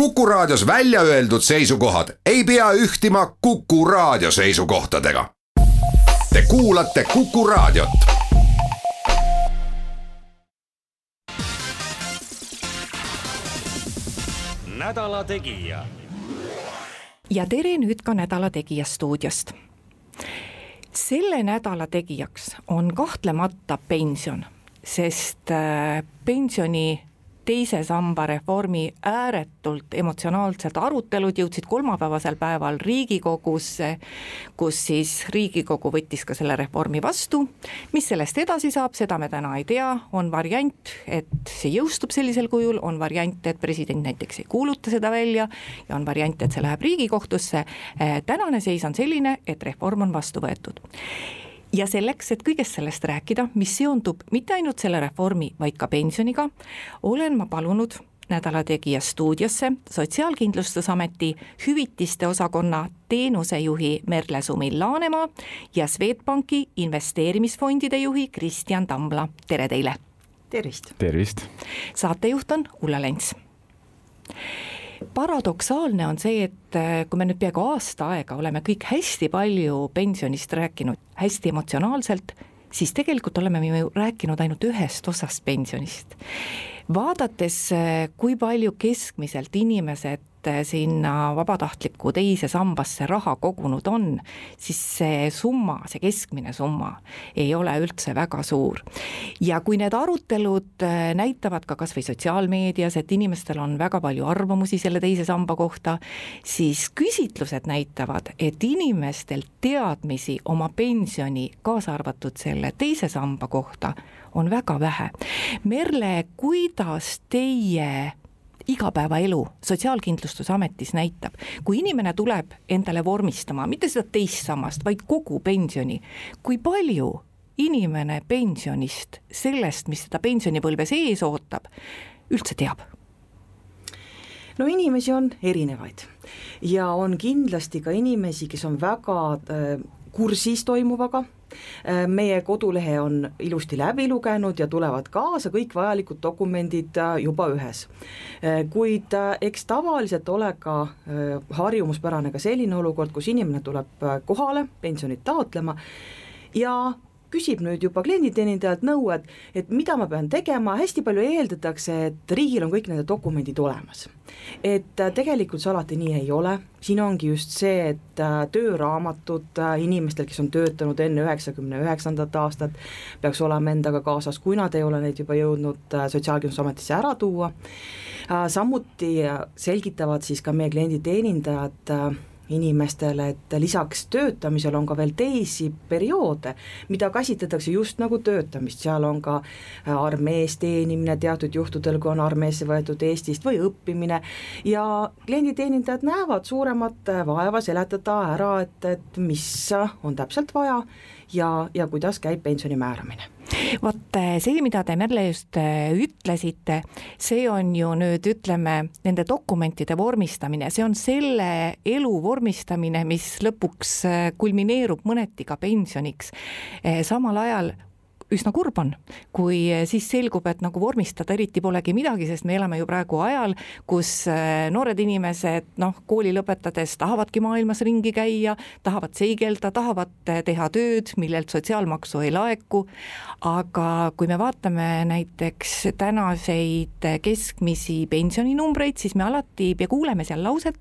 Kuku Raadios välja öeldud seisukohad ei pea ühtima Kuku Raadio seisukohtadega. Te kuulate Kuku Raadiot. nädala Tegija. ja tere nüüd ka Nädala Tegija stuudiost. selle nädala tegijaks on kahtlemata pension, sest äh, pensioni teise samba reformi ääretult emotsionaalsed arutelud jõudsid kolmapäevasel päeval Riigikogusse, kus siis Riigikogu võttis ka selle reformi vastu. mis sellest edasi saab, seda me täna ei tea, on variant, et see jõustub sellisel kujul, on variant, et president näiteks ei kuuluta seda välja ja on variant, et see läheb Riigikohtusse. tänane seis on selline, et reform on vastu võetud ja selleks, et kõigest sellest rääkida, mis seondub mitte ainult selle reformi, vaid ka pensioniga, olen ma palunud nädala Tegija stuudiosse Sotsiaalkindlustusameti hüvitiste osakonna teenusejuhi Merle Sumil-Laanemaa ja Swedbanki investeerimisfondide juhi Kristjan Tambla, tere teile! tervist! tervist! saatejuht on Ulla Lents paradoksaalne on see, et äh, kui me nüüd peaaegu aasta aega oleme kõik hästi palju pensionist rääkinud, hästi emotsionaalselt, siis tegelikult oleme me ju rääkinud ainult ühest osast pensionist. vaadates, äh, kui palju keskmiselt inimesed sinna vabatahtlikku teise sambasse raha kogunud on, siis see summa, see keskmine summa ei ole üldse väga suur. ja kui need arutelud eh, näitavad ka kas või sotsiaalmeedias, et inimestel on väga palju arvamusi selle teise samba kohta, siis küsitlused näitavad, et inimestel teadmisi oma pensioni, kaasa arvatud selle teise samba kohta, on väga vähe. Merle, kuidas teie igapäevaelu Sotsiaalkindlustusametis näitab, kui inimene tuleb endale vormistama mitte seda teist sammast, vaid kogu pensioni, kui palju inimene pensionist, sellest, mis teda pensionipõlves ees ootab, üldse teab? no inimesi on erinevaid. Ja on kindlasti ka inimesi, kes on väga äh, kursis toimuvaga meie kodulehe on ilusti läbi lugenud ja tulevad kaasa kõik vajalikud dokumendid äh, juba ühes. Äh, kuid eks tavaliselt ole ka harjumuspärane ka selline olukord, kus inimene tuleb kohale pensionit taotlema ja küsib nüüd juba klienditeenindajalt nõu, et, et mida ma pean tegema, hästi palju eeldatakse, et riigil on kõik nende dokumendid olemas. et äh, tegelikult see alati nii ei ole, siin ongi just see, et äh, tööraamatud äh, inimestel, kes on töötanud enne üheksakümne üheksandat aastat, peaks olema endaga kaasas, kui nad ei ole neid juba jõudnud Sotsiaalkindlustusametisse ära tuua, samuti selgitavad siis ka meie klienditeenindajad inimestele, et lisaks töötamisel on ka veel teisi perioode, mida käsitletakse just nagu töötamist, seal on ka äh, armees teenimine teatud juhtudel, kui on armeesse võetud Eestist või õppimine. Ja klienditeenindajad näevad suuremat äh, vaeva seletada ära, et, et mis on täpselt vaja ja, ja kuidas käib pensioni määramine vot eh, see, mida te Merle just eh, ütlesite, see on ju nüüd ütleme nende dokumentide vormistamine, see on selle elu vormistamine, mis lõpuks eh, kulmineerub mõneti ka pensioniks. samal ajal üsna kurb on, kui siis selgub, et nagu vormistada eriti polegi midagi, sest me elame ju praegu ajal, kus äh, noored inimesed noh, kooli lõpetades tahavadki maailmas ringi käia, tahavad seigelda, tahavad äh, teha tööd, millelt sotsiaalmaksu ei laeku, aga kui me vaatame näiteks tänaseid keskmisi pensioninumbreid, siis me alati kuuleme seal lauset,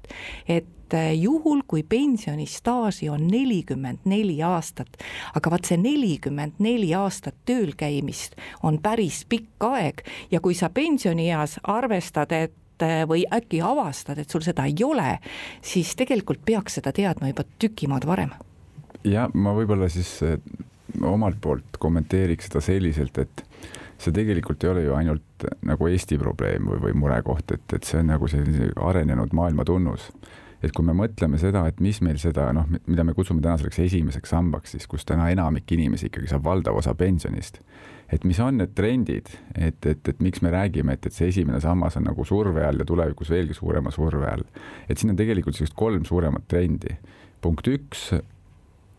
et et eh, juhul, kui pensionistaaži on nelikümmend neli aastat, aga vaat see nelikümmend neli aastat tööl käimist on päris pikk aeg ja kui sa pensionieas arvestad, et eh, või äkki avastad, et sul seda ei ole, siis tegelikult peaks seda teadma juba tüki maad varem. ja ma võib-olla siis eh, omalt poolt kommenteeriks seda selliselt, et see tegelikult ei ole ju ainult nagu Eesti probleem või, või murekoht, et, et see on nagu selline arenenud maailma tunnus et kui me mõtleme seda, et mis meil seda noh, mida me kutsume täna selleks esimeseks sambaks, siis kus täna enamik inimesi ikkagi saab valdav osa pensionist, et mis on need trendid, et, et, et miks me räägime, et, et see esimene sammas on nagu surve all ja tulevikus veelgi suurema surve all. et siin on tegelikult sellist kolm suuremat trendi. punkt üks,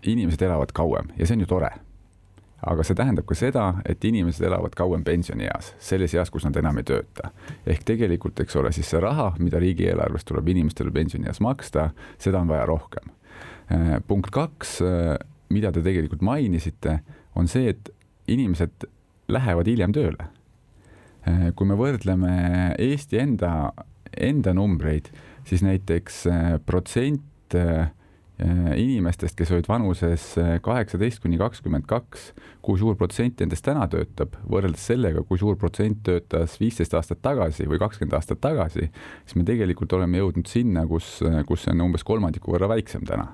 inimesed elavad kauem ja see on ju tore aga see tähendab ka seda, et inimesed elavad kauem pensionieas, selles eas, kus nad enam ei tööta. ehk tegelikult, eks ole, siis see raha, mida riigieelarvest tuleb inimestele pensionieas maksta, seda on vaja rohkem. Äh, punkt kaks, äh, mida te tegelikult mainisite, on see, et inimesed lähevad hiljem tööle. Äh, kui me võrdleme Eesti enda, enda numbreid, siis näiteks protsent inimestest, kes olid vanuses kaheksateist kuni kakskümmend kaks, kui suur protsent nendest täna töötab, võrreldes sellega, kui suur protsent töötas viisteist aastat tagasi või kakskümmend aastat tagasi, siis me tegelikult oleme jõudnud sinna, kus, kus see on umbes kolmandiku võrra väiksem täna.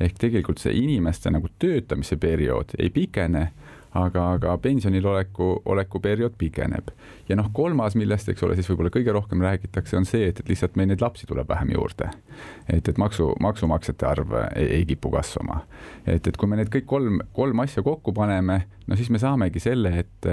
Ehk tegelikult see inimeste nagu töötamise periood ei pikene, aga, aga pensionil oleku, oleku periood pikeneb. ja noh, kolmas, millest, eks ole, siis võib-olla kõige rohkem räägitakse, on see, et, et lihtsalt meil neid lapsi tuleb vähem juurde. et, et maksu, maksumaksjate arv ei, ei kipu kasvama. et, et kui me need kõik kolm, kolm asja kokku paneme, no siis me saamegi selle, et,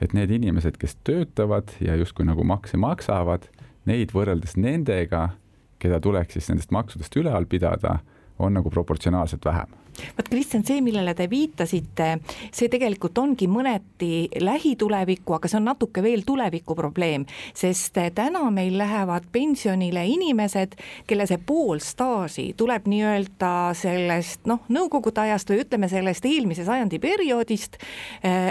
et need inimesed, kes töötavad ja justkui nagu makse maksavad, neid võrreldes nendega, keda tuleks siis nendest maksudest üleval pidada on nagu proportsionaalselt vähem vot Kristjan, see, millele te viitasite, see tegelikult ongi mõneti lähituleviku, aga see on natuke veel tuleviku probleem, sest täna meil lähevad pensionile inimesed, kelle see pool staaži tuleb nii-öelda sellest noh, nõukogude ajast või ütleme sellest eelmise sajandi perioodist eh,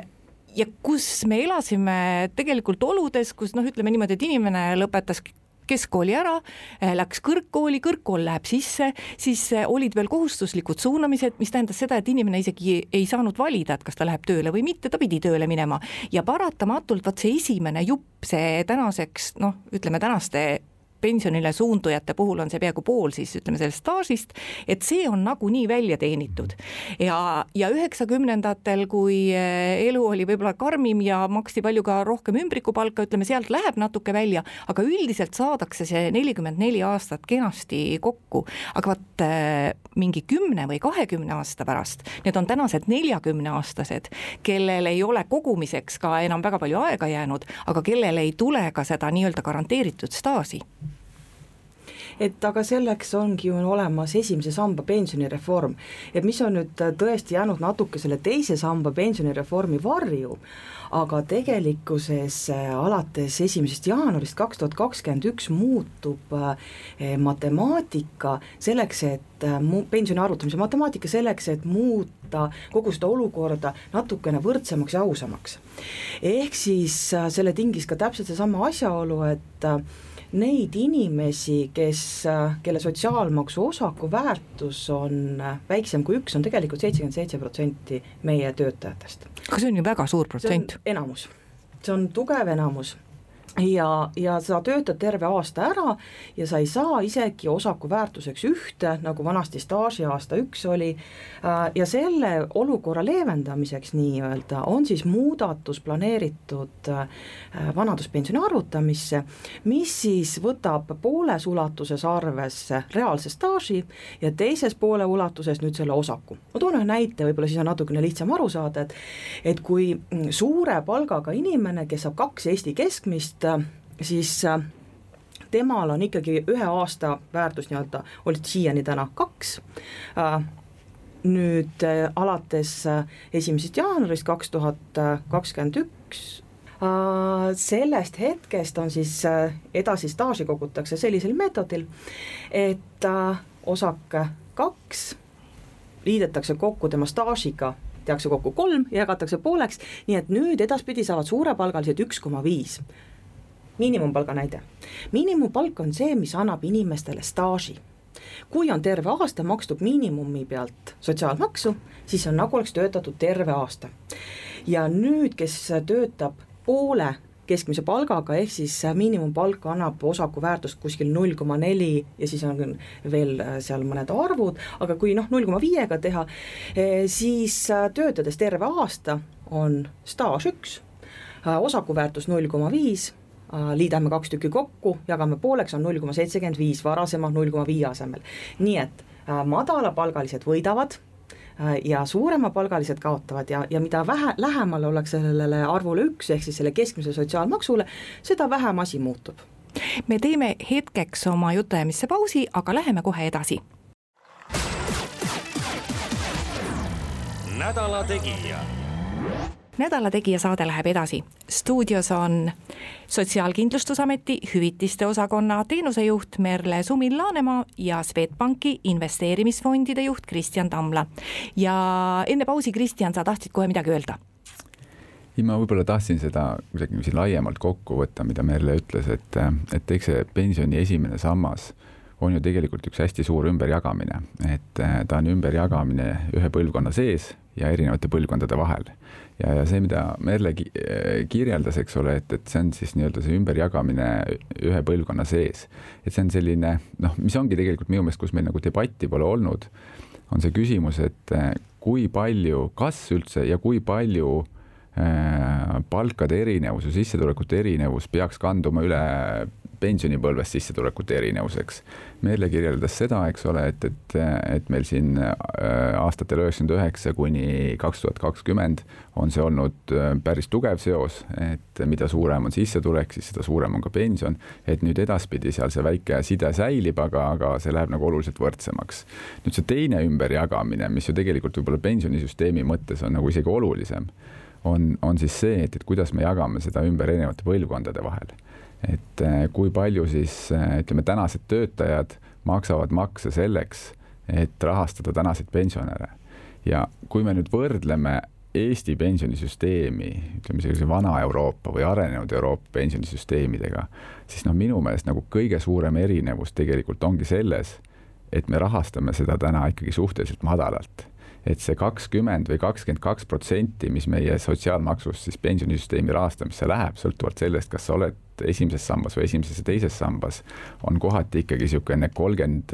ja kus me elasime tegelikult oludes, kus noh, ütleme niimoodi, et inimene lõpetas keskkooli ära, eh, läks kõrgkooli, kõrgkool läheb sisse, siis eh, olid veel kohustuslikud suunamised, mis tähendas seda, et inimene isegi ei saanud valida, et kas ta läheb tööle või mitte, ta pidi tööle minema. Ja paratamatult vot see esimene jupp, see tänaseks noh, ütleme tänaste pensionile suundujate puhul on see peaaegu pool siis ütleme sellest staažist, et see on nagunii välja teenitud. ja, ja üheksakümnendatel, kui eh, elu oli võib-olla karmim ja maksti palju ka rohkem ümbrikupalka, ütleme sealt läheb natuke välja, aga üldiselt saadakse see nelikümmend neli aastat kenasti kokku, aga vot eh, mingi kümne või kahekümne aasta pärast, need on tänased neljakümneaastased, kellel ei ole kogumiseks ka enam väga palju aega jäänud, aga kellel ei tule ka seda nii-öelda garanteeritud staaži et aga selleks ongi ju olemas esimese samba pensionireform. et mis on nüüd tõesti jäänud natuke selle teise samba pensionireformi varju, aga tegelikkuses äh, alates esimesest jaanuarist kaks tuhat kakskümmend üks muutub äh, matemaatika selleks, et äh, mu-, pensioni arvutamise matemaatika selleks, et muuta kogu seda olukorda natukene võrdsemaks ja ausamaks. ehk siis selle tingis ka täpselt seesama asjaolu, et neid inimesi, kes, kelle sotsiaalmaksu osaku väärtus on väiksem kui üks, on tegelikult seitsekümmend seitse protsenti meie töötajatest. aga see on ju väga suur protsent. enamus, see on tugev enamus ja, ja sa töötad terve aasta ära ja sa ei saa isegi osaku väärtuseks ühte, nagu vanasti staažiaasta üks oli, äh, ja selle olukorra leevendamiseks nii-öelda on siis muudatus planeeritud äh, vanaduspensioni arvutamisse, mis siis võtab pooles ulatuses arvesse reaalse staaži ja teises poole ulatuses nüüd selle osaku. ma toon ühe näite, võib-olla siis on natukene lihtsam aru saada, et et kui suure palgaga inimene, kes saab kaks Eesti keskmist, siis äh, temal on ikkagi ühe aasta väärtus nii-öelda, olid siiani täna kaks, äh, nüüd äh, alates esimesest jaanuarist kaks tuhat kakskümmend üks sellest hetkest on siis edasi staaži kogutakse sellisel meetodil, et osak kaks liidetakse kokku tema staažiga tehakse kokku kolm ja jagatakse pooleks, nii et nüüd edaspidi saavad suurepalgalised üks koma viis miinimumpalga näide. miinimumpalk on see, mis annab inimestele staaži. kui on terve aasta makstud miinimumi pealt sotsiaalmaksu, siis on nagu oleks töötatud terve aasta. ja nüüd, kes töötab poole keskmise palgaga, ehk siis miinimumpalk annab osaku väärtust kuskil null koma neli ja siis on veel seal mõned arvud, aga kui noh, null koma viiega teha, eh, siis töötades terve aasta on staaž üks, osaku väärtus null koma viis Äh, liidame kaks tükki kokku, jagame pooleks, on null koma seitsekümmend viis varasema null koma viie asemel. nii et äh, madalapalgalised võidavad äh, ja suuremapalgalised kaotavad ja, ja mida vähe, lähemal ollakse sellele arvule üks, ehk siis selle keskmise sotsiaalmaksule, seda vähem asi muutub. me teeme hetkeks oma jutuajamisse pausi, aga läheme kohe edasi. nädala Tegija nädala Tegija saade läheb edasi. stuudios on Sotsiaalkindlustusameti hüvitiste osakonna teenusejuht Merle Sumil-Laanemaa ja Swedbanki investeerimisfondide juht Kristjan Tamla. ja enne pausi, Kristjan, sa tahtsid kohe midagi öelda? ei, ma võib-olla tahtsin seda kuidagi siin laiemalt kokku võtta, mida Merle ütles, et, et eks see pensioni esimene sammas on ju tegelikult üks hästi suur ümberjagamine, et ta on ümberjagamine ühe põlvkonna sees ja erinevate põlvkondade vahel ja, ja see, mida Merle kirjeldas, eks ole, et, et see on siis nii-öelda see ümberjagamine ühe põlvkonna sees. et see on selline noh, mis ongi tegelikult minu meelest, kus meil nagu debatti pole olnud, on see küsimus, et eh, kui palju, kas üldse ja kui palju äh, palkade erinevus ja sissetulekute erinevus peaks kanduma üle pensionipõlves sissetulekute erinevuseks. Merle kirjeldas seda, eks ole, et, et, et meil siin äh, aastatel üheksakümmend üheksa kuni kaks tuhat kakskümmend on see olnud äh, päris tugev seos, et mida suurem on sissetulek, siis seda suurem on ka pension. et nüüd edaspidi seal see väike side säilib, aga, aga see läheb nagu oluliselt võrdsemaks. nüüd see teine ümberjagamine, mis ju tegelikult võib-olla pensionisüsteemi mõttes on nagu isegi olulisem, on, on siis see, et, et kuidas me jagame seda ümber erinevate põlvkondade vahel et äh, kui palju siis äh, ütleme, tänased töötajad maksavad makse selleks, et rahastada tänaseid pensionäre. ja kui me nüüd võrdleme Eesti pensionisüsteemi, ütleme sellise vana Euroopa või arenenud Euroopa pensionisüsteemidega, siis noh, minu meelest nagu kõige suurem erinevus tegelikult ongi selles, et me rahastame seda täna ikkagi suhteliselt madalalt et see kakskümmend või kakskümmend kaks protsenti, mis meie sotsiaalmaksust siis pensionisüsteemi rahastamisse läheb, sõltuvalt sellest, kas sa oled esimeses sambas või esimeses ja teises sambas, on kohati ikkagi niisugune kolmkümmend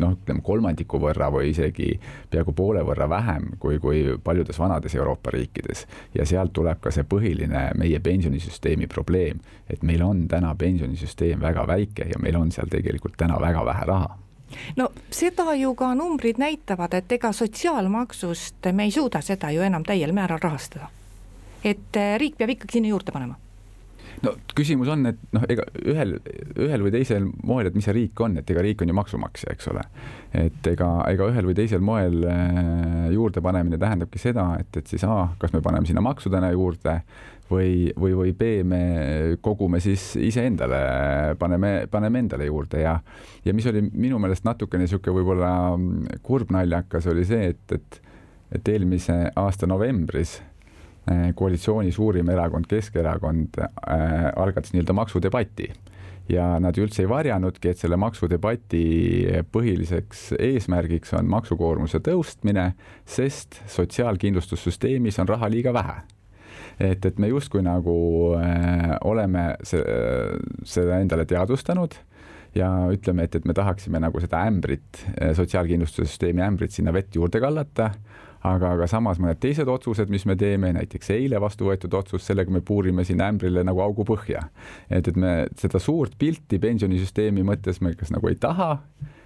noh, ütleme kolmandiku võrra või isegi peaaegu poole võrra vähem kui, kui paljudes vanades Euroopa riikides. ja sealt tuleb ka see põhiline meie pensionisüsteemi probleem, et meil on täna pensionisüsteem väga väike ja meil on seal tegelikult täna väga vähe raha no seda ju ka numbrid näitavad, et ega sotsiaalmaksust me ei suuda seda ju enam täiel määral rahastada. et eh, riik peab ikkagi sinna juurde panema no küsimus on, et noh, ega ühel, ühel või teisel moel, et mis see riik on, et ega riik on ju maksumaksja, eks ole. et ega, ega ühel või teisel moel eh, juurdepanemine tähendabki seda, et, et siis A, kas me paneme sinna maksudena juurde või, või, või B, me kogume siis iseendale, paneme, paneme endale juurde ja, ja mis oli minu meelest natukene niisugune võib-olla kurb naljakas, oli see, et, et, et eelmise aasta novembris koalitsiooni suurim erakond, Keskerakond äh, algatas nii-öelda maksudebati. Ja nad üldse ei varjanudki, et selle maksudebati põhiliseks eesmärgiks on maksukoormuse tõustmine, sest sotsiaalkindlustussüsteemis on raha liiga vähe. Et, et me justkui nagu äh, oleme see, seda endale teadvustanud ja ütleme, et, et me tahaksime nagu seda ämbrit, sotsiaalkindlustussüsteemi ämbrit sinna vett juurde kallata, aga, aga samas mõned teised otsused, mis me teeme, näiteks eile vastu võetud otsus, sellega me puurime sinna ämbrile nagu augu põhja. et, et me seda suurt pilti pensionisüsteemi mõttes me kas nagu ei taha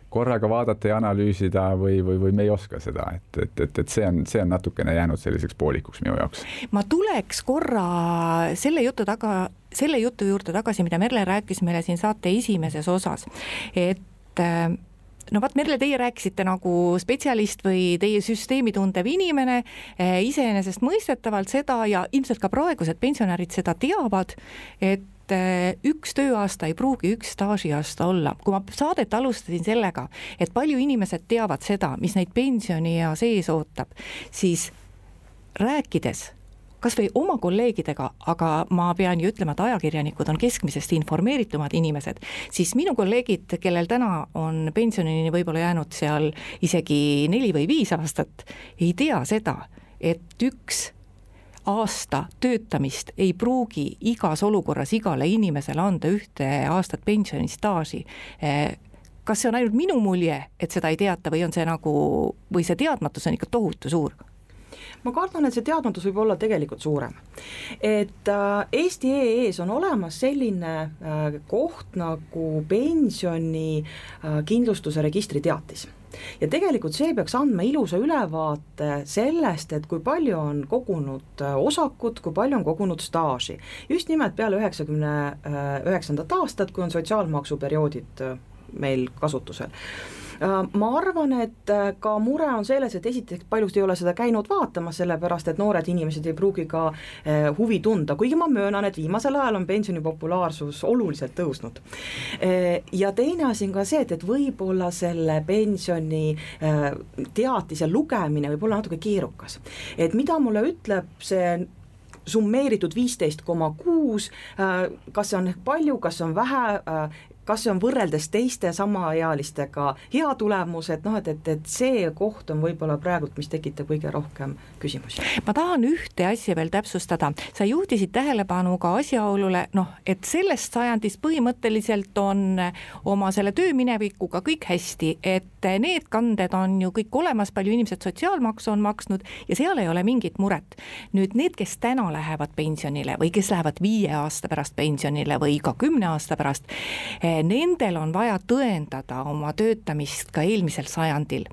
korraga vaadata ja analüüsida või, või, või me ei oska seda, et, et, et, et see on, see on natukene jäänud selliseks poolikuks minu jaoks. ma tuleks korra selle jutu taga, selle jutu juurde tagasi, mida Merle rääkis meile siin saate esimeses osas, et no vot, Merle, teie rääkisite nagu spetsialist või teie süsteemi tundev inimene, äh, iseenesestmõistetavalt seda ja ilmselt ka praegused pensionärid seda teavad, et eh, üks tööaasta ei pruugi üks staažiaasta olla. kui ma saadet alustasin sellega, et palju inimesed teavad seda, mis neid pensioniea sees ootab, siis rääkides kas või oma kolleegidega, aga ma pean ju ütlema, et ajakirjanikud on keskmisest informeeritumad inimesed, siis minu kolleegid, kellel täna on pensionini võib-olla jäänud seal isegi neli või viis aastat, ei tea seda, et üks aasta töötamist ei pruugi igas olukorras igale inimesele anda ühte aastat pensionistaaži kas see on ainult minu mulje, et seda ei teata või on see nagu, või see teadmatus on ikka tohutu suur? Ma kardan, et see teadmatus võib olla tegelikult suurem. et äh, Eesti EE-s on olemas selline äh, koht nagu pensionikindlustuse äh, registriteatis ja tegelikult see peaks andma ilusa ülevaate sellest, et kui palju on kogunud osakut, kui palju on kogunud staaži. just nimelt peale üheksakümne üheksandat aastat, kui on sotsiaalmaksuperioodid meil kasutusel ma arvan, et ka mure on selles, et esiteks paljud ei ole seda käinud vaatamas, sellepärast et noored inimesed ei pruugi ka huvi tunda, kuigi ma möönan, et viimasel ajal on pensioni populaarsus oluliselt tõusnud. ja teine asi on ka see, et, et võib-olla selle pensioni teatise lugemine võib olla natuke keerukas. et mida mulle ütleb see summeeritud viisteist koma kuus, kas see on palju, kas on vähe, kas see on võrreldes teiste samaealistega hea tulemus, et noh, et, et, et see koht on võib-olla praegult, mis tekitab kõige rohkem küsimusi. ma tahan ühte asja veel täpsustada, sa juhtisid tähelepanu ka asjaolule, noh, et sellest sajandist põhimõtteliselt on oma selle tööminevikuga kõik hästi, et need kanded on ju kõik olemas, palju inimesed sotsiaalmaksu on maksnud ja seal ei ole mingit muret. nüüd need, kes täna lähevad pensionile või kes lähevad viie aasta pärast pensionile või ka kümne aasta pärast, nendel on vaja tõendada oma töötamist ka eelmisel sajandil.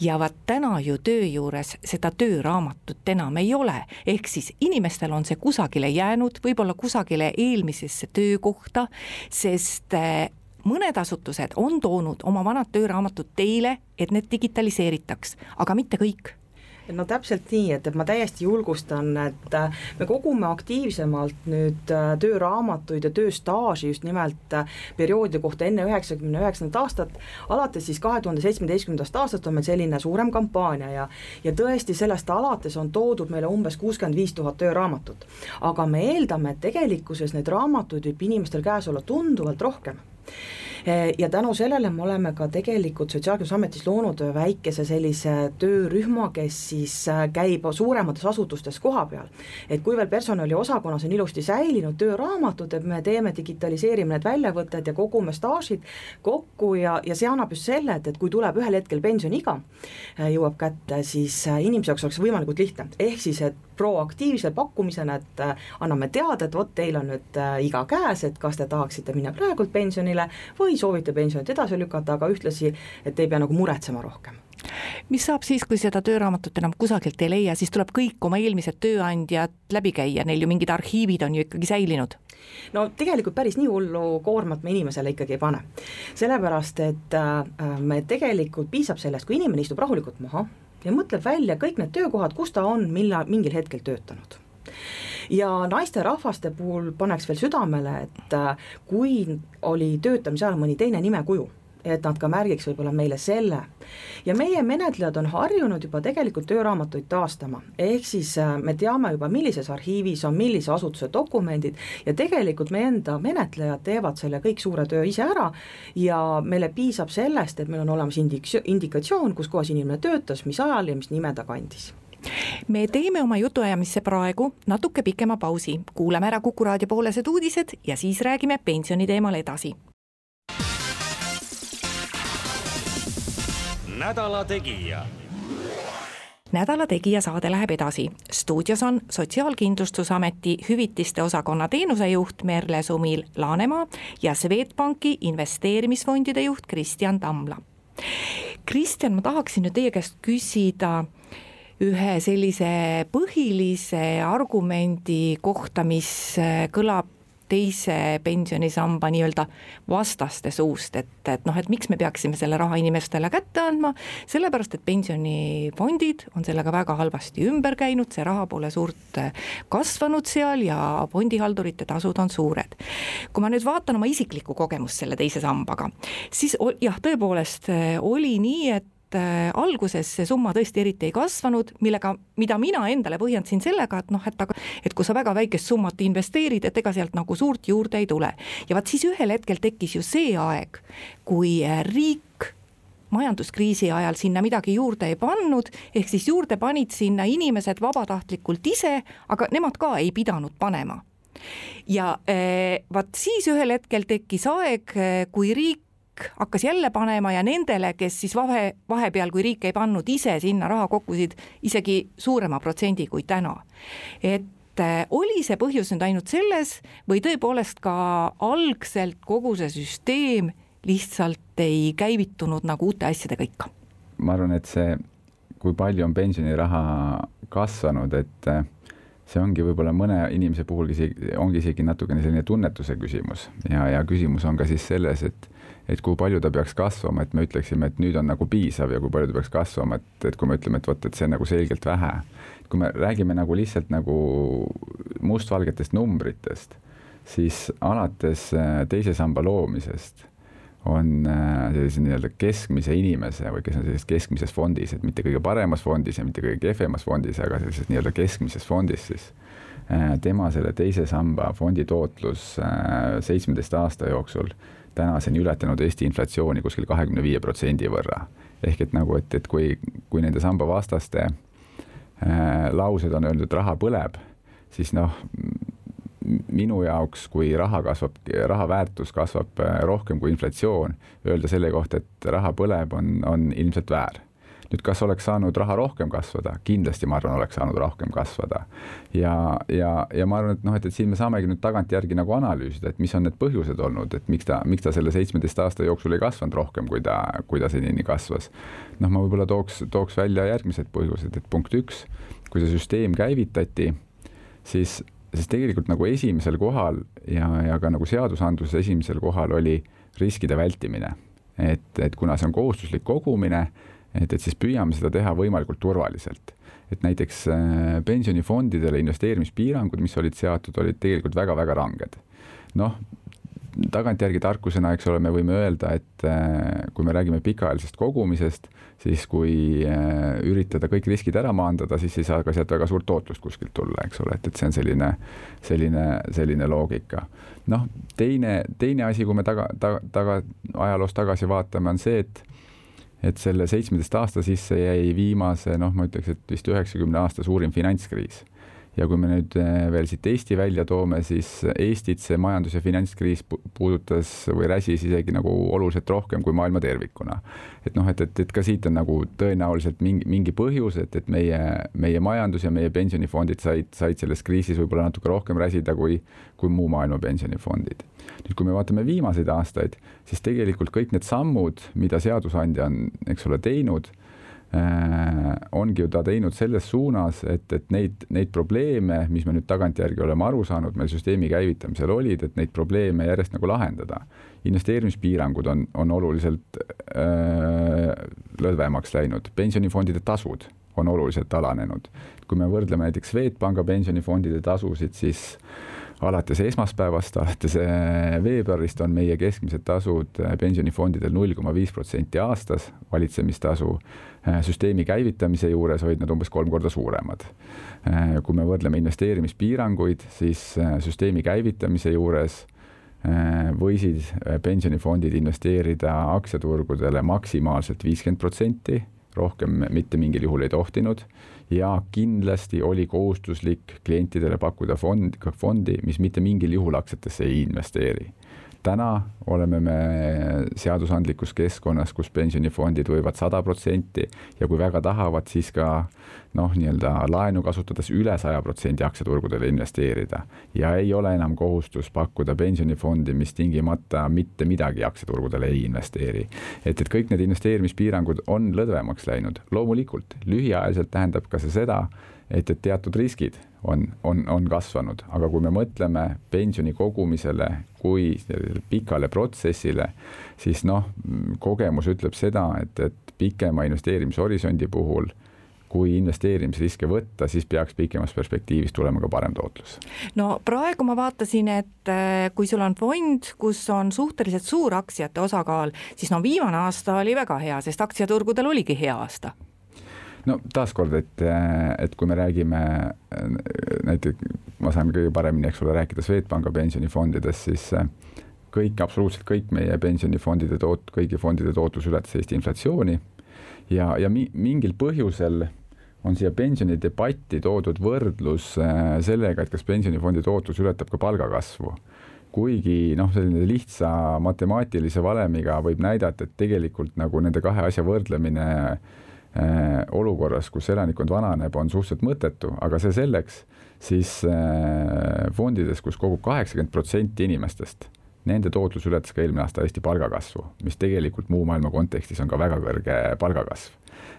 ja vaat täna ju töö juures seda tööraamatut enam ei ole, ehk siis inimestel on see kusagile jäänud, võib-olla kusagile eelmisesse töökohta, sest eh, mõned asutused on toonud oma vanad tööraamatud teile, et need digitaliseeritaks, aga mitte kõik no täpselt nii, et, et ma täiesti julgustan, et äh, me kogume aktiivsemalt nüüd äh, tööraamatuid ja tööstaaži just nimelt äh, perioodi kohta enne üheksakümne üheksandat aastat, alates siis kahe tuhande seitsmeteistkümnendast aastast on meil selline suurem kampaania ja ja tõesti, sellest alates on toodud meile umbes kuuskümmend viis tuhat tööraamatut. aga me eeldame, et tegelikkuses neid raamatuid võib inimestel käes olla tunduvalt rohkem ja tänu sellele me oleme ka tegelikult Sotsiaalkindlustusametis loonud väikese sellise töörühma, kes siis äh, käib suuremates asutustes koha peal. et kui veel personaliosakonnas on ilusti säilinud tööraamatud, et me teeme, digitaliseerime need väljavõtted ja kogume staažid kokku ja, ja see annab just selle, et, et kui tuleb ühel hetkel pensioniiga, äh, jõuab kätte, siis äh, inimese jaoks oleks võimalikult lihtne, ehk siis, et proaktiivse pakkumisena, et anname teada, et vot teil on nüüd iga käes, et kas te tahaksite minna praegult pensionile või või soovite pensionit edasi lükata, aga ühtlasi, et ei pea nagu muretsema rohkem mis saab siis, kui seda tööraamatut enam kusagilt ei leia, siis tuleb kõik oma eelmised tööandjad läbi käia, neil ju mingid arhiivid on ju ikkagi säilinud? no tegelikult päris nii hullu koormat me inimesele ikkagi ei pane. sellepärast, et äh, me tegelikult piisab sellest, kui inimene istub rahulikult maha ja mõtleb välja kõik need töökohad, kus ta on millal, mingil hetkel töötanud. Ja naisterahvaste puhul paneks veel südamele, et äh, kui oli töötamise ajal mõni teine nimekuju, et nad ka märgiks võib-olla meile selle. ja meie menetlejad on harjunud juba tegelikult tööraamatuid taastama, ehk siis äh, me teame juba, millises arhiivis on millise asutuse dokumendid ja tegelikult meie enda menetlejad teevad selle kõik suure töö ise ära ja meile piisab sellest, et meil on olemas indik-, indikatsioon, kus kohas inimene töötas, mis ajal ja mis nime ta kandis me teeme oma jutuajamisse praegu natuke pikema pausi, kuulame ära Kuku raadio poolesed uudised ja siis räägime pensioni teemal edasi. Nädala Tegija nädala Tegija saade läheb edasi. stuudios on Sotsiaalkindlustusameti hüvitiste osakonna teenusejuht Merle Sumil-Laanemaa ja Swedbanki investeerimisfondide juht Kristjan Tamla. Kristjan, ma tahaksin nüüd teie käest küsida ühe sellise põhilise argumendi kohta, mis kõlab teise pensionisamba nii-öelda vastaste suust, et, et noh, et miks me peaksime selle raha inimestele kätte andma, sellepärast et pensionifondid on sellega väga halvasti ümber käinud, see raha pole suurt äh, kasvanud seal ja fondihaldurite tasud on suured. kui ma nüüd vaatan oma isiklikku kogemust selle teise sambaga, siis jah, tõepoolest äh, oli nii, et et äh, alguses see summa tõesti eriti ei kasvanud, millega, mida mina endale põhjendasin sellega, et noh, et aga, et kui sa väga väikest summat investeerid, et ega sealt nagu suurt juurde ei tule. ja vaat siis ühel hetkel tekkis ju see aeg, kui äh, riik majanduskriisi ajal sinna midagi juurde ei pannud, ehk siis juurde panid sinna inimesed vabatahtlikult ise, aga nemad ka ei pidanud panema ja äh, vaat siis ühel hetkel tekkis aeg, kui riik riik hakkas jälle panema ja nendele, kes siis vahe, vahepeal, kui riik ei pannud ise sinna raha kokkusid, isegi suurema protsendi kui täna. et äh, oli see põhjus nüüd ainult selles või tõepoolest ka algselt kogu see süsteem lihtsalt ei käivitunud nagu uute asjadega ikka? ma arvan, et see, kui palju on pensioniraha kasvanud, et see ongi võib-olla mõne inimese puhul isegi, ongi isegi natukene selline tunnetuse küsimus ja, ja küsimus on ka siis selles, et et kui palju ta peaks kasvama, et me ütleksime, et nüüd on nagu piisav ja kui palju ta peaks kasvama, et, et kui me ütleme, et vot, et see on nagu selgelt vähe. kui me räägime nagu lihtsalt nagu mustvalgetest numbritest, siis alates äh, teise samba loomisest on äh, sellise nii-öelda keskmise inimese või kes on sellises keskmises fondis, et mitte kõige paremas fondis ja mitte kõige kehvemas fondis, aga sellises nii-öelda keskmises fondis siis äh, tema selle teise samba fondi tootlus seitsmeteist aasta jooksul tänaseni ületanud Eesti inflatsiooni kuskil kahekümne viie protsendi võrra. ehk et nagu, et, et kui, kui nende samba vastaste äh, laused on öeldud, raha põleb, siis noh, minu jaoks, kui raha kasvab, raha väärtus kasvab äh, rohkem kui inflatsioon, öelda selle kohta, et raha põleb, on, on ilmselt väär nüüd, kas oleks saanud raha rohkem kasvada, kindlasti ma arvan, oleks saanud rohkem kasvada. ja, ja, ja ma arvan, et noh, et, et siin me saamegi nüüd tagantjärgi nagu analüüsida, et mis on need põhjused olnud, et miks ta, miks ta selle seitsmeteist aasta jooksul ei kasvanud rohkem, kui ta, kui ta senini kasvas. noh, ma võib-olla tooks, tooks välja järgmised põhjused, et punkt üks, kui see süsteem käivitati, siis siis tegelikult nagu esimesel kohal ja, ja ka nagu seadusandluses esimesel kohal oli riskide vältimine. et, et kuna see on kohustuslik kogumine, et, et siis püüame seda teha võimalikult turvaliselt. et näiteks äh, pensionifondidele investeerimispiirangud, mis olid seatud, olid tegelikult väga-väga ranged. noh, tagantjärgi tarkusena, eks ole, me võime öelda, et äh, kui me räägime pikaajalisest kogumisest, siis kui äh, üritada kõik riskid ära maandada, siis ei saa ka sealt väga suurt tootlust kuskilt tulla, eks ole, et, et see on selline, selline, selline loogika. noh, teine, teine asi, kui me taga, taga, taga, ajaloos tagasi vaatame, on see, et et selle seitsmeteist aasta sisse jäi viimase noh, ma ütleks, et vist üheksakümne aasta suurim finantskriis. Ja kui me nüüd eh, veel siit Eesti välja toome, siis Eestit see majandus- ja finantskriis puudutas või räsis isegi nagu oluliselt rohkem kui maailma tervikuna. et noh, et, et, et ka siit on nagu tõenäoliselt mingi, mingi põhjus, et, et meie, meie majandus ja meie pensionifondid said, said selles kriisis võib-olla natuke rohkem räsida kui, kui muu maailma pensionifondid nüüd, kui me vaatame viimaseid aastaid, siis tegelikult kõik need sammud, mida seadusandja on, eks ole, teinud ongi ju ta teinud selles suunas, et, et neid, neid probleeme, mis me nüüd tagantjärgi oleme aru saanud, meil süsteemi käivitamisel olid, et neid probleeme järjest nagu lahendada. investeerimispiirangud on, on oluliselt äh, lõdvemaks läinud, pensionifondide tasud on oluliselt alanenud. kui me võrdleme näiteks Swedbanka pensionifondide tasusid, siis alates esmaspäevast, alates äh, veebruarist on meie keskmised tasud äh, pensionifondidel null koma viis protsenti aastas, valitsemistasu. Äh, süsteemi käivitamise juures olid nad umbes kolm korda suuremad. kui me võrdleme investeerimispiiranguid, siis süsteemi käivitamise juures võisid pensionifondid investeerida aktsiaturgudele maksimaalselt viiskümmend protsenti, rohkem mitte mingil juhul ei tohtinud ja kindlasti oli kohustuslik klientidele pakkuda fond, fondi, mis mitte mingil juhul aktsiatesse ei investeeri täna oleme me seadusandlikus keskkonnas, kus pensionifondid võivad sada protsenti ja kui väga tahavad, siis ka noh, nii-öelda laenu kasutades üle saja protsendi aktsiaturgudele investeerida. ja ei ole enam kohustus pakkuda pensionifondi, mis tingimata mitte midagi aktsiaturgudele ei investeeri. et, et kõik need investeerimispiirangud on lõdvemaks läinud, loomulikult lühiajaliselt tähendab ka see seda, et, et teatud riskid on, on, on kasvanud, aga kui me mõtleme pensioni kogumisele kui pikale protsessile, siis noh, kogemus ütleb seda, et, et pikema investeerimishorisondi puhul kui investeerimisriske võtta, siis peaks pikemas perspektiivis tulema ka parem tootlus. no praegu ma vaatasin, et äh, kui sul on fond, kus on suhteliselt suur aktsiate osakaal, siis no viimane aasta oli väga hea, sest aktsiaturgudel oligi hea aasta no taaskord, et, et kui me räägime näiteks, ma saan kõige paremini, eks ole, rääkida Swedbanka pensionifondidest, siis kõik, absoluutselt kõik meie pensionifondide toot-, kõigi fondide tootlus ületas Eesti inflatsiooni. Ja, ja mi-, mingil põhjusel on siia pensionidebatti toodud võrdlus äh, sellega, et kas pensionifondi tootlus ületab ka palgakasvu. Kuigi noh, selline lihtsa matemaatilise valemiga võib näidata, et tegelikult nagu nende kahe asja võrdlemine Äh, olukorras, kus elanikkond vananeb, on suhteliselt mõttetu, aga see selleks, siis äh, fondides, kus kogub kaheksakümmend protsenti inimestest, nende tootlus ületas ka eelmine aasta Eesti palgakasvu, mis tegelikult muu maailma kontekstis on ka väga kõrge palgakasv.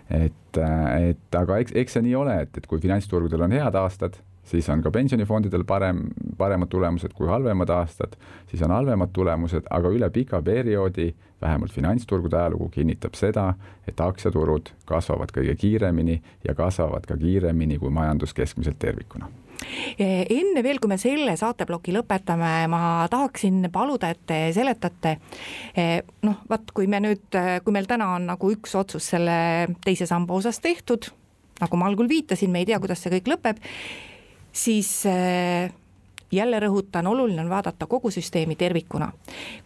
et, äh, et aga eks, eks see nii ole, et, et kui finantsturgudel on head aastad, siis on ka pensionifondidel parem, paremad tulemused kui halvemad aastad, siis on halvemad tulemused, aga üle pika perioodi vähemalt finantsturgude ajalugu kinnitab seda, et aktsiaturud kasvavad kõige kiiremini ja kasvavad ka kiiremini kui majandus keskmiselt tervikuna. Enne veel, kui me selle saateploki lõpetame, ma tahaksin paluda, et te seletate noh, vaat kui me nüüd, kui meil täna on nagu üks otsus selle teise samba osas tehtud, nagu ma algul viitasin, me ei tea, kuidas see kõik lõpeb, siis jälle rõhutan, oluline on vaadata kogu süsteemi tervikuna.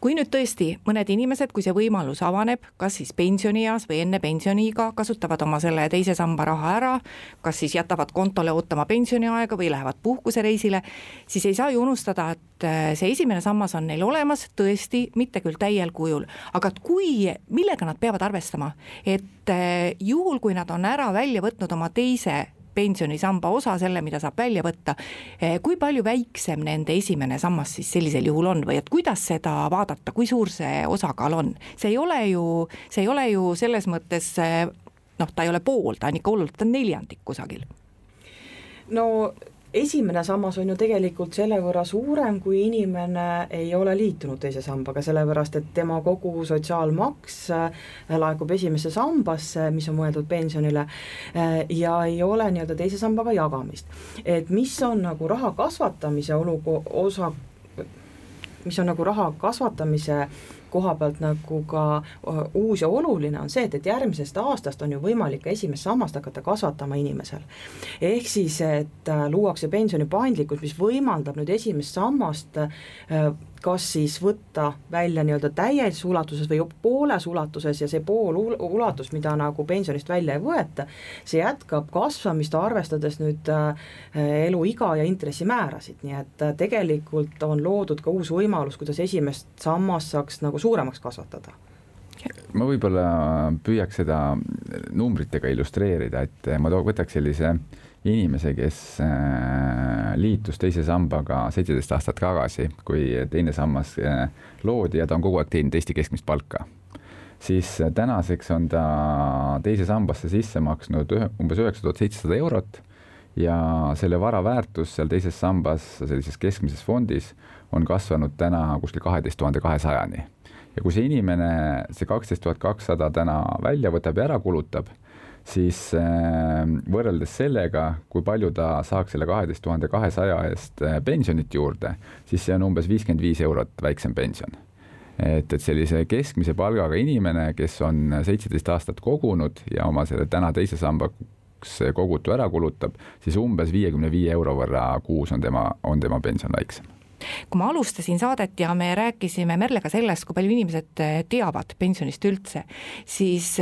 kui nüüd tõesti mõned inimesed, kui see võimalus avaneb, kas siis pensionieas või enne pensioniiga, kasutavad oma selle teise samba raha ära, kas siis jätavad kontole ootama pensioniaega või lähevad puhkusereisile, siis ei saa ju unustada, et äh, see esimene sammas on neil olemas, tõesti, mitte küll täiel kujul, aga et kui, millega nad peavad arvestama, et äh, juhul, kui nad on ära välja võtnud oma teise pensionisamba osa, selle, mida saab välja võtta. Eh, kui palju väiksem nende esimene sammas siis sellisel juhul on või et kuidas seda vaadata, kui suur see osakaal on? see ei ole ju, see ei ole ju selles mõttes eh, noh, ta ei ole pool, ta on ikka hullult, ta on neljandik kusagil. no esimene sammas on ju tegelikult selle võrra suurem, kui inimene ei ole liitunud teise sambaga, sellepärast et tema kogu sotsiaalmaks äh, laekub esimesse sambasse, mis on mõeldud pensionile, äh, ja ei ole nii-öelda teise sambaga jagamist. et mis on nagu raha kasvatamise oluko-, osa, mis on nagu raha kasvatamise koha pealt nagu ka uus ja oluline on see, et, et järgmisest aastast on ju võimalik ka esimest sammast hakata kasvatama inimesel. ehk siis, et äh, luuakse pensioni paindlikkus, mis võimaldab nüüd esimest sammast äh, kas siis võtta välja nii-öelda täies ulatuses või pooles ulatuses ja see pool ulatus, mida nagu pensionist välja ei võeta, see jätkab kasvamist, arvestades nüüd äh, eluiga ja intressimäärasid, nii et äh, tegelikult on loodud ka uus võimalus, kuidas esimest sammast saaks nagu suuremaks kasvatada. Ma võib-olla püüaks seda numbritega illustreerida, et ma võtaks sellise äh, inimese, kes äh, liitus teise sambaga seitseteist aastat tagasi, kui teine sammas äh, loodi ja ta on kogu aeg teeninud Eesti keskmist palka, siis äh, tänaseks on ta teise sambasse sisse maksnud ühe, umbes üheksa tuhat seitsesada eurot ja selle vara väärtus seal teises sambas, sellises keskmises fondis, on kasvanud täna kuskil kaheteist tuhande kahesajani. ja kui see inimene see kaksteist tuhat kakssada täna välja võtab ja ära kulutab siis äh, võrreldes sellega, kui palju ta saaks selle kaheteist tuhande kahesaja eest äh, pensionit juurde, siis see on umbes viiskümmend viis eurot väiksem pension. et, et sellise keskmise palgaga inimene, kes on seitseteist aastat kogunud ja oma selle täna teise sambaks kogutu ära kulutab, siis umbes viiekümne viie euro võrra kuus on tema, on tema pension väiksem kui ma alustasin saadet ja me rääkisime Merlega sellest, kui palju inimesed teavad pensionist üldse, siis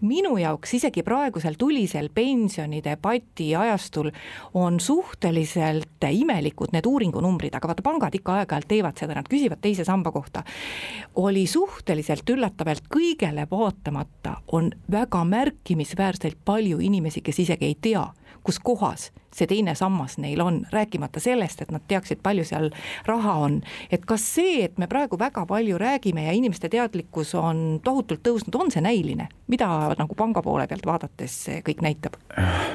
minu jaoks isegi praegusel tulisel pensionidebati ajastul on suhteliselt imelikud need uuringunumbrid, aga vaata, pangad ikka aeg-ajalt teevad seda, nad küsivad teise samba kohta. oli suhteliselt üllatav, et kõigele vaatamata on väga märkimisväärselt palju inimesi, kes isegi ei tea, kus kohas see teine sammas neil on, rääkimata sellest, et nad teaksid, palju seal raha on. et kas see, et me praegu väga palju räägime ja inimeste teadlikkus on tohutult tõusnud, on see näiline, mida nagu panga poole pealt vaadates see kõik näitab?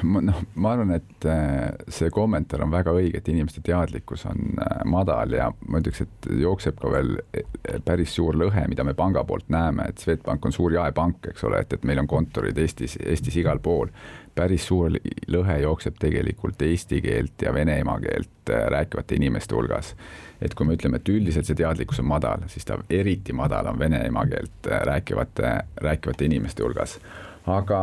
noh, ma arvan, et äh, see kommentaar on väga õige, et inimeste teadlikkus on äh, madal ja ma ütleks, et jookseb ka veel äh, päris suur lõhe, mida me panga poolt näeme, et Swedbank on suur jaepank, eks ole, et, et meil on kontorid Eestis, Eestis igal pool päris suur lõhe jookseb tegelikult eesti keelt ja vene emakeelt äh, rääkivate inimeste hulgas. et kui me ütleme, et üldiselt see teadlikkus on madal, siis ta eriti madal on vene emakeelt äh, rääkivate, rääkivate inimeste hulgas. aga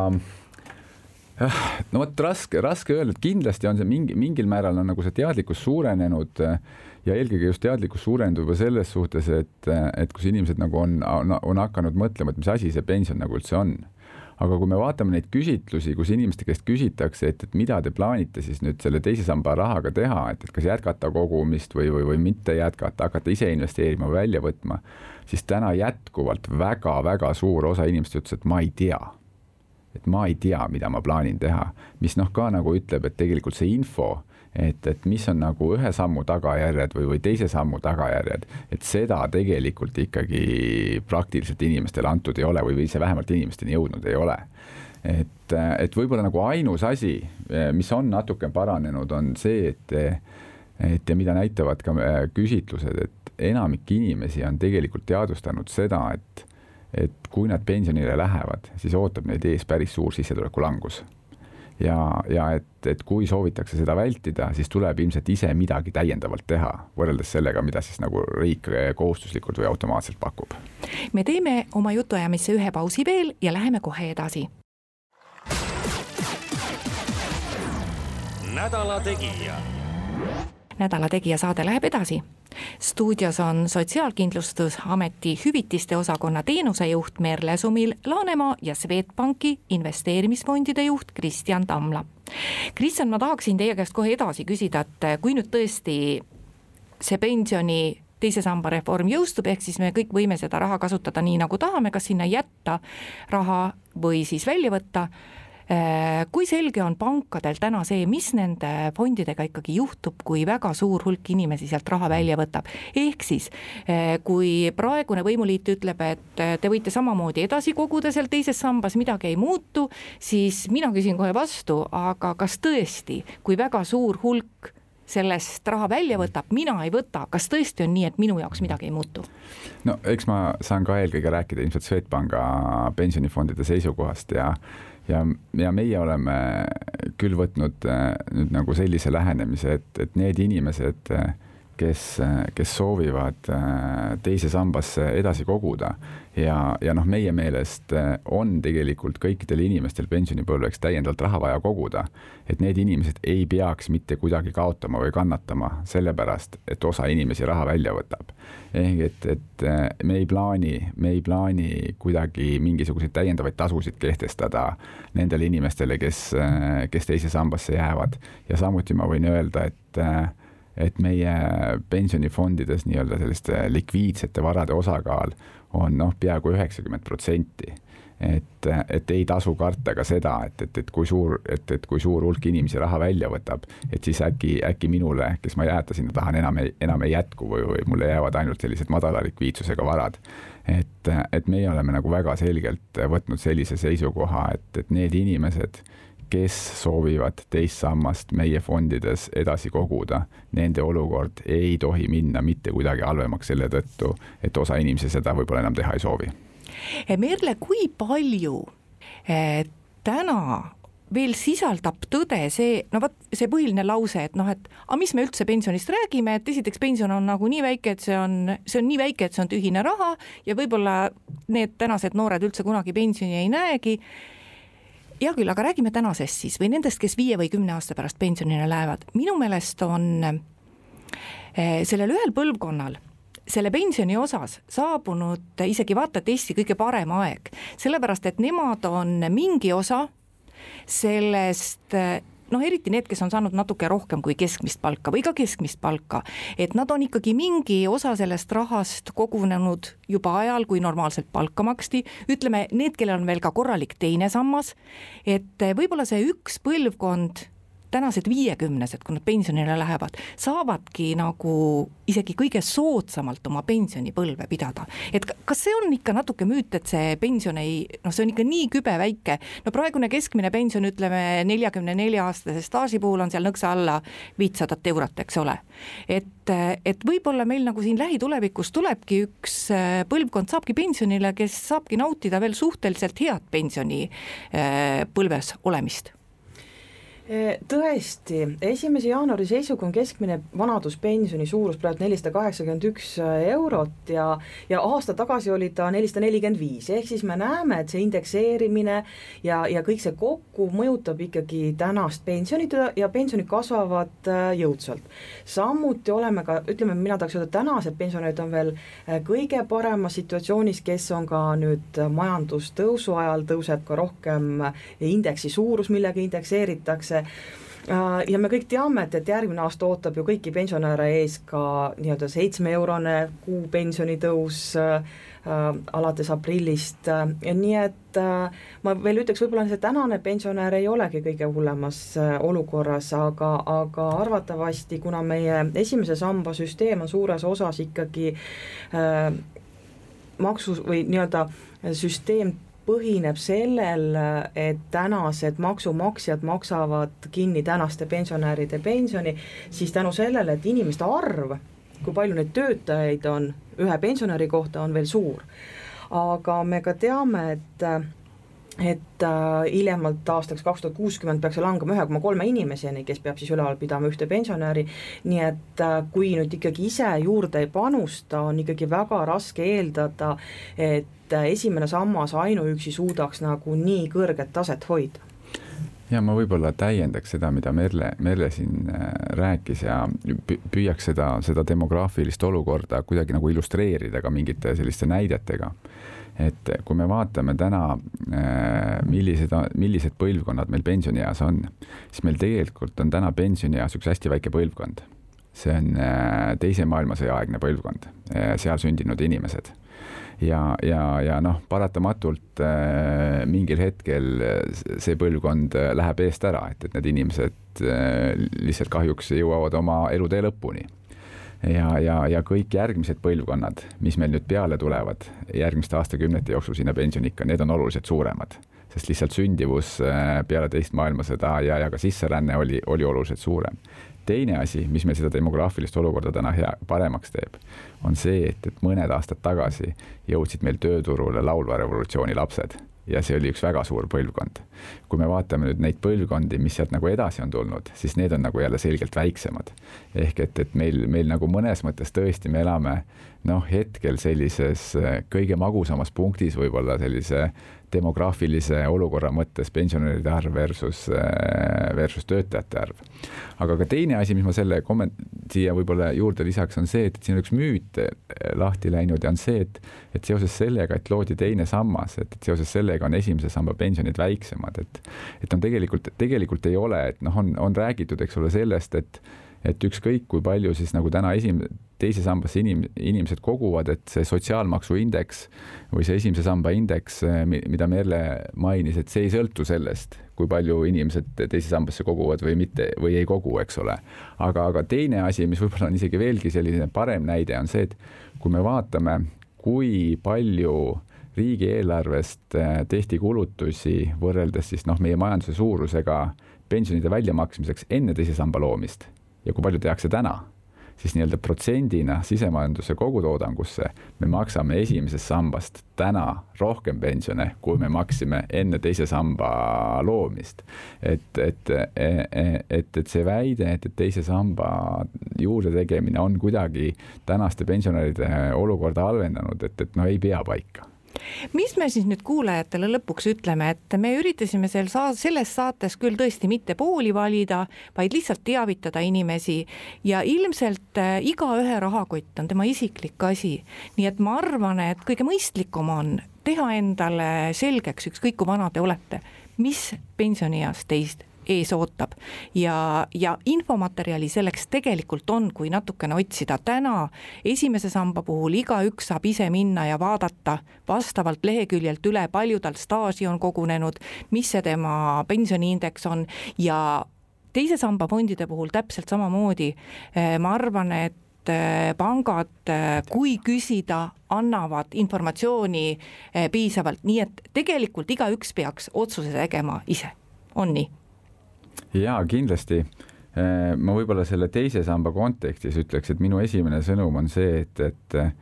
jah, no vot raske, raske öelda, et kindlasti on see mingi, mingil määral on nagu see teadlikkus suurenenud äh, ja eelkõige just teadlikkus suureneb juba selles suhtes, et, et kus inimesed nagu on, on, on hakanud mõtlema, et mis asi see pension nagu üldse on aga kui me vaatame neid küsitlusi, kus inimeste käest küsitakse, et, et mida te plaanite siis nüüd selle teise samba rahaga teha, et, et kas jätkata kogumist või, või, või mitte jätkata, hakata ise investeerima, välja võtma, siis täna jätkuvalt väga-väga suur osa inimestest ütles, et ma ei tea. Et ma ei tea, mida ma plaanin teha, mis noh, ka nagu ütleb, et tegelikult see info et, et mis on nagu ühe sammu tagajärjed või, või teise sammu tagajärjed, et seda tegelikult ikkagi praktiliselt inimestele antud ei ole või, või see vähemalt inimesteni jõudnud ei ole. Et, et võib-olla nagu ainus asi, mis on natuke paranenud, on see, et et ja mida näitavad ka küsitlused, et enamik inimesi on tegelikult teadvustanud seda, et et kui nad pensionile lähevad, siis ootab neid ees päris suur sissetuleku langus ja, ja et, et kui soovitakse seda vältida, siis tuleb ilmselt ise midagi täiendavalt teha, võrreldes sellega, mida siis nagu riik kohustuslikult või automaatselt pakub. me teeme oma jutuajamisse ühe pausi veel ja läheme kohe edasi. nädala Tegija nädala Tegija saade läheb edasi. stuudios on Sotsiaalkindlustusameti hüvitiste osakonna teenusejuht Merle Sumil-Laanemaa ja Swedbanki investeerimisfondide juht Kristjan Tamla. Kristjan, ma tahaksin teie käest kohe edasi küsida, et kui nüüd tõesti see pensioni teise samba reform jõustub, ehk siis me kõik võime seda raha kasutada nii, nagu tahame, kas sinna jätta raha või siis välja võtta kui selge on pankadel täna see, mis nende fondidega ikkagi juhtub, kui väga suur hulk inimesi sealt raha välja võtab, ehk siis äh, kui praegune võimuliit ütleb, et äh, te võite samamoodi edasi koguda seal teises sambas, midagi ei muutu, siis mina küsin kohe vastu, aga kas tõesti, kui väga suur hulk sellest raha välja võtab, mina ei võta, kas tõesti on nii, et minu jaoks midagi ei muutu? no eks ma saan ka eelkõige rääkida ilmselt Swedbanka pensionifondide seisukohast ja ja, ja meie oleme küll võtnud äh, nüüd nagu sellise lähenemise, et, et need inimesed, äh, kes, äh, kes soovivad teise sambasse edasi koguda ja, ja noh, meie meelest äh, on tegelikult kõikidel inimestel pensionipõlveks täiendavalt raha vaja koguda. et need inimesed ei peaks mitte kuidagi kaotama või kannatama sellepärast, et osa inimesi raha välja võtab. ehk et, et äh, me ei plaani, me ei plaani kuidagi mingisuguseid täiendavaid tasusid kehtestada nendele inimestele, kes, äh, kes teise sambasse jäävad ja samuti ma võin öelda, et et meie pensionifondides nii-öelda selliste likviidsete varade osakaal on noh, peaaegu üheksakümmend protsenti et, et ei tasu karta ka seda, et, et, et kui suur, et, et kui suur hulk inimesi raha välja võtab, et siis äkki, äkki minule, kes ma jääda sinna tahan, enam ei, enam ei jätku või, või mulle jäävad ainult sellised madala likviidsusega varad. et, et meie oleme nagu väga selgelt võtnud sellise seisukoha, et, et need inimesed, kes soovivad teist sammast meie fondides edasi koguda, nende olukord ei tohi minna mitte kuidagi halvemaks selle tõttu, et osa inimesi seda võib-olla enam teha ei soovi. Eh, Merle, kui palju eh, täna veel sisaldab tõde see, no vot see põhiline lause, et noh, et aga mis me üldse pensionist räägime, et esiteks pension on nagu nii väike, et see on, see on nii väike, et see on tühine raha ja võib-olla need tänased noored üldse kunagi pensioni ei näegi hea küll, aga räägime tänasest siis või nendest, kes viie või kümne aasta pärast pensionile lähevad. minu meelest on eh, sellel ühel põlvkonnal selle pensioni osas saabunud isegi vaata et Eesti kõige parem aeg, sellepärast et nemad on mingi osa sellest noh, eriti need, kes on saanud natuke rohkem kui keskmist palka või ka keskmist palka, et nad on ikkagi mingi osa sellest rahast kogunenud juba ajal, kui normaalselt palka maksti, ütleme, need, kellel on veel ka korralik teine sammas, et võib-olla see üks põlvkond tänased viiekümnesed, kui nad pensionile lähevad, saavadki nagu isegi kõige soodsamalt oma pensionipõlve pidada. et kas see on ikka natuke müüt, et see pension ei, noh, see on ikka nii kübe väike, no praegune keskmine pension, ütleme neljakümne nelja aastase staaži puhul on seal nõksa alla viitsadat eurot, eks ole. et, et võib-olla meil nagu siin lähitulevikus tulebki üks äh, põlvkond saabki pensionile, kes saabki nautida veel suhteliselt head pensionipõlves äh, olemist tõesti, esimese jaanuari seisuga on keskmine vanaduspensioni suurus praegu nelisada kaheksakümmend üks eurot ja ja aasta tagasi oli ta nelisada nelikümmend viis, ehk siis me näeme, et see indekseerimine ja, ja kõik see kokku mõjutab ikkagi tänast pensionit ja pensionid kasvavad äh, jõudsalt. samuti oleme ka, ütleme, mina tahaks öelda, tänased pensionärid on veel kõige paremas situatsioonis, kes on ka nüüd majandustõusu ajal, tõuseb ka rohkem indeksi suurus, millega indekseeritakse, Äh, ja me kõik teame, et, et järgmine aasta ootab ju kõiki pensionäre ees ka nii-öelda seitsme-eurone kuu pensionitõus äh, alates aprillist. Äh,, nii et äh, ma veel ütleks, võib-olla see tänane pensionär ei olegi kõige hullemas äh, olukorras, aga, aga arvatavasti, kuna meie esimese samba süsteem on suures osas ikkagi äh, maksus või nii-öelda süsteem põhineb sellel, et tänased maksumaksjad maksavad kinni tänaste pensionäride pensioni, siis tänu sellele, et inimeste arv, kui palju neid töötajaid on ühe pensionäri kohta, on veel suur. aga me ka teame, et et äh, hiljemalt aastaks kaks tuhat kuuskümmend peaks see langema ühe koma kolme inimeseni, kes peab siis üleval pidama ühte pensionäri, nii et äh, kui nüüd ikkagi ise juurde ei panusta, on ikkagi väga raske eeldada, et äh, esimene sammas ainuüksi suudaks nagu nii kõrget taset hoida. Ja ma võib-olla täiendaks seda, mida Merle, Merle siin äh, rääkis ja püüaks seda, seda demograafilist olukorda kuidagi nagu illustreerida ka mingite selliste näidetega et kui me vaatame täna, äh, millised, millised põlvkonnad meil pensionieas on, siis meil tegelikult on täna pensionieas üks hästi väike põlvkond. see on äh, teise maailmasõja aegne põlvkond, äh, seal sündinud inimesed ja, ja, ja noh, paratamatult äh, mingil hetkel see põlvkond läheb eest ära, et, et need inimesed äh, lihtsalt kahjuks jõuavad oma elutee lõpuni ja, ja, ja kõik järgmised põlvkonnad, mis meil nüüd peale tulevad järgmiste aastakümnete jooksul sinna pensioniikka, need on oluliselt suuremad sest lihtsalt sündivus äh, peale teist maailmasõda ja, ja ka sisseränne oli, oli oluliselt suurem. teine asi, mis meil seda demograafilist olukorda täna hea, paremaks teeb, on see, et, et mõned aastad tagasi jõudsid meil tööturule laulva revolutsiooni lapsed ja see oli üks väga suur põlvkond. kui me vaatame nüüd neid põlvkondi, mis sealt nagu edasi on tulnud, siis need on nagu jälle selgelt väiksemad. ehk et, et meil, meil nagu mõnes mõttes tõesti me elame noh, hetkel sellises äh, kõige magusamas punktis võib-olla sellise demograafilise olukorra mõttes pensionäride arv versus, äh, versus töötajate arv. aga ka teine asi, mis ma selle komment-, siia võib-olla juurde lisaks, on see, et siin on üks müüt äh, lahti läinud ja on see, et et seoses sellega, et loodi teine sammas, et, et seoses sellega on esimese samba pensionid väiksemad, et et on tegelikult, tegelikult ei ole, et noh, on, on räägitud, eks ole, sellest, et et ükskõik, kui palju siis nagu täna esim-, teise sambasse inim-, inimesed koguvad, et see sotsiaalmaksu indeks või see esimese samba indeks, mida Merle mainis, et see ei sõltu sellest, kui palju inimesed teise sambasse koguvad või mitte või ei kogu, eks ole. aga, aga teine asi, mis võib-olla on isegi veelgi selline parem näide, on see, et kui me vaatame, kui palju riigieelarvest eh, tehti kulutusi võrreldes siis noh, meie majanduse suurusega pensionide väljamaksmiseks enne teise samba loomist ja kui palju tehakse täna, siis nii-öelda protsendina sisemajanduse kogutoodangusse me maksame esimesest sambast täna rohkem pensione, kui me maksime enne teise samba loomist. et, et, et, et see väide, et, et teise samba juurde tegemine on kuidagi tänaste pensionäride olukorda halvendanud, et, et no ei pea paika mis me siis nüüd kuulajatele lõpuks ütleme, et me üritasime seal saa-, selles saates küll tõesti mitte pooli valida, vaid lihtsalt teavitada inimesi ja ilmselt äh, igaühe rahakott on tema isiklik asi. nii et ma arvan, et kõige mõistlikum on teha endale selgeks, ükskõik kui vana te olete, mis pensionieas teist ees ootab. Ja, ja infomaterjali selleks tegelikult on, kui natukene otsida. täna esimese samba puhul igaüks saab ise minna ja vaadata vastavalt leheküljelt üle, palju tal staaži on kogunenud, mis see tema pensioniindeks on. Ja teise samba fondide puhul täpselt samamoodi. Eh, ma arvan, et eh, pangad, eh, kui küsida, annavad informatsiooni piisavalt, nii et tegelikult igaüks peaks otsuse tegema ise, on nii jaa, kindlasti. Äh, ma võib-olla selle teise samba kontekstis ütleks, et minu esimene sõnum on see, et, et äh,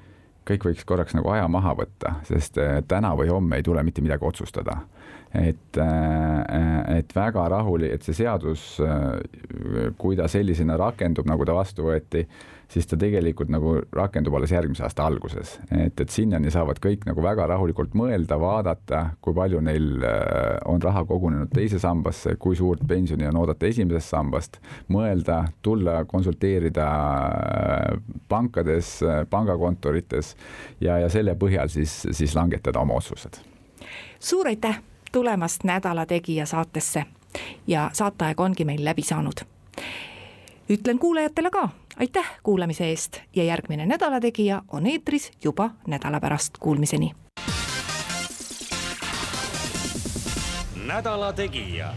kõik võiks korraks nagu aja maha võtta, sest äh, täna või homme ei tule mitte midagi otsustada. et, et väga rahuli, et see seadus, kui ta sellisena rakendub, nagu ta vastu võeti siis ta tegelikult nagu rakendub alles järgmise aasta alguses. et, et sinnani saavad kõik nagu väga rahulikult mõelda, vaadata, kui palju neil äh, on raha kogunenud teise sambasse, kui suurt pensioni on oodata esimesest sambast, mõelda, tulla konsulteerida äh, pankades, äh, pangakontorites ja, ja selle põhjal siis, siis langetada oma otsused. suur aitäh tulemast Nädala Tegija saatesse ja saateaeg ongi meil läbi saanud ütlen kuulajatele ka aitäh kuulamise eest ja järgmine Nädala Tegija on eetris juba nädala pärast, kuulmiseni. nädala Tegija